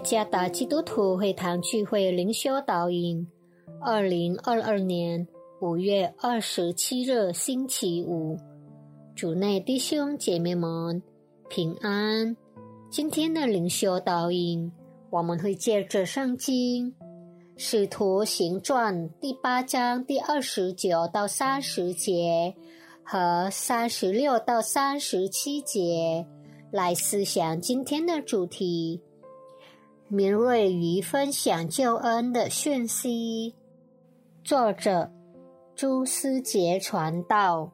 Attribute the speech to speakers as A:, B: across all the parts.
A: 加达基督徒会堂聚会灵修导引，二零二二年五月二十七日星期五，主内弟兄姐妹们平安。今天的灵修导引，我们会借着圣经《使徒行传》第八章第二十九到三十节和三十六到三十七节来思想今天的主题。敏锐于分享救恩的讯息。作者：朱思杰传道。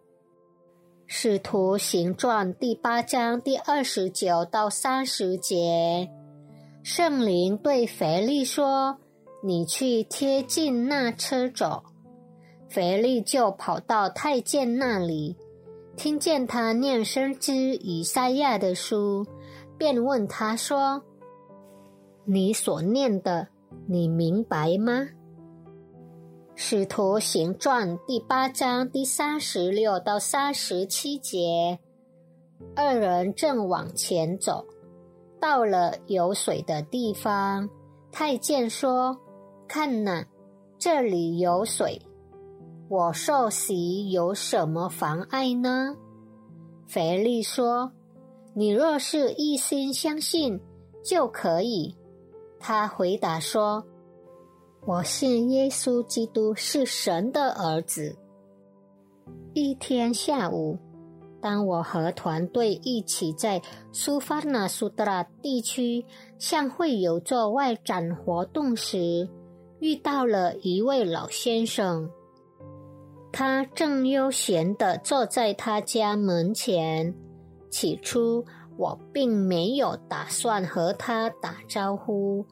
A: 使徒行传第八章第二十九到三十节，圣灵对腓力说：“你去贴近那车走。”腓力就跑到太监那里，听见他念生之以赛亚的书，便问他说。你所念的，你明白吗？使徒行传第八章第三十六到三十七节，二人正往前走，到了有水的地方，太监说：“看呐，这里有水，我受洗有什么妨碍呢？”腓力说：“你若是一心相信，就可以。”他回答说：“我信耶稣基督是神的儿子。”一天下午，当我和团队一起在苏法纳苏德拉地区向会友做外展活动时，遇到了一位老先生。他正悠闲地坐在他家门前。起初，我并没有打算和他打招呼。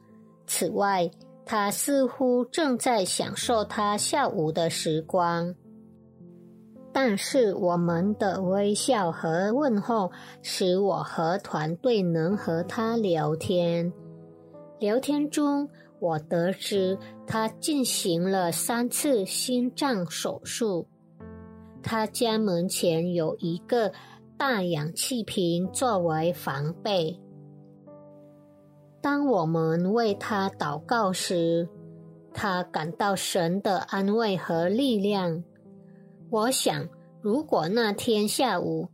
A: 此外，他似乎正在享受他下午的时光。但是，我们的微笑和问候使我和团队能和他聊天。聊天中，我得知他进行了三次心脏手术。他家门前有一个大氧气瓶作为防备。当我们为他祷告时，他感到神的安慰和力量。我想，如果那天下午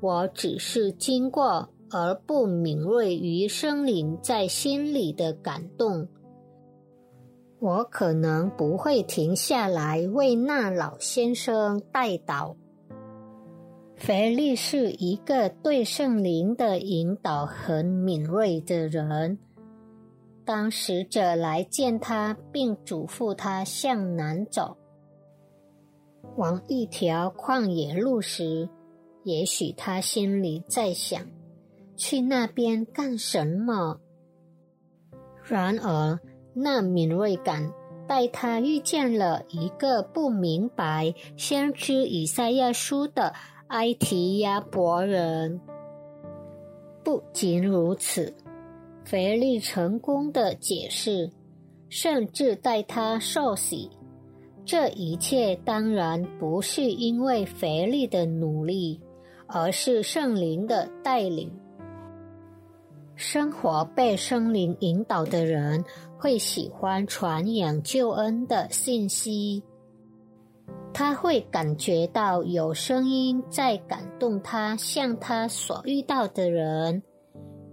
A: 我只是经过而不敏锐于生灵在心里的感动，我可能不会停下来为那老先生代祷。腓力是一个对圣灵的引导很敏锐的人。当使者来见他，并嘱咐他向南走，往一条旷野路时，也许他心里在想：去那边干什么？然而，那敏锐感带他遇见了一个不明白先知以赛亚书的埃提亚伯人。不仅如此。腓力成功的解释，甚至带他受洗。这一切当然不是因为腓力的努力，而是圣灵的带领。生活被圣灵引导的人，会喜欢传扬救恩的信息。他会感觉到有声音在感动他，向他所遇到的人。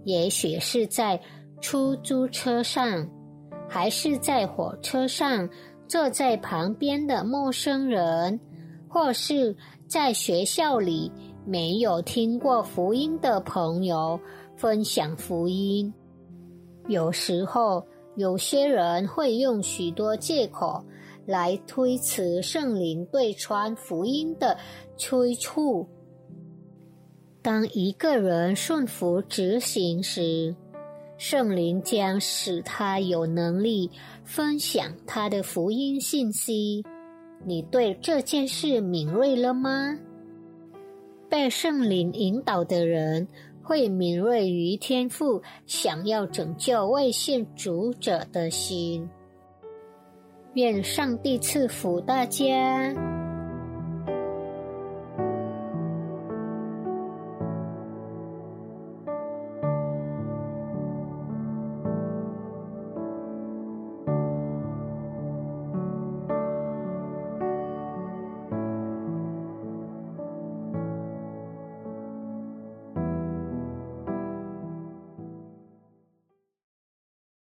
A: 也许是在出租车上，还是在火车上，坐在旁边的陌生人，或是在学校里没有听过福音的朋友分享福音。有时候，有些人会用许多借口来推辞圣灵对传福音的催促。当一个人顺服执行时，圣灵将使他有能力分享他的福音信息。你对这件事敏锐了吗？被圣灵引导的人会敏锐于天赋想要拯救未信主者的心。愿上帝赐福大家。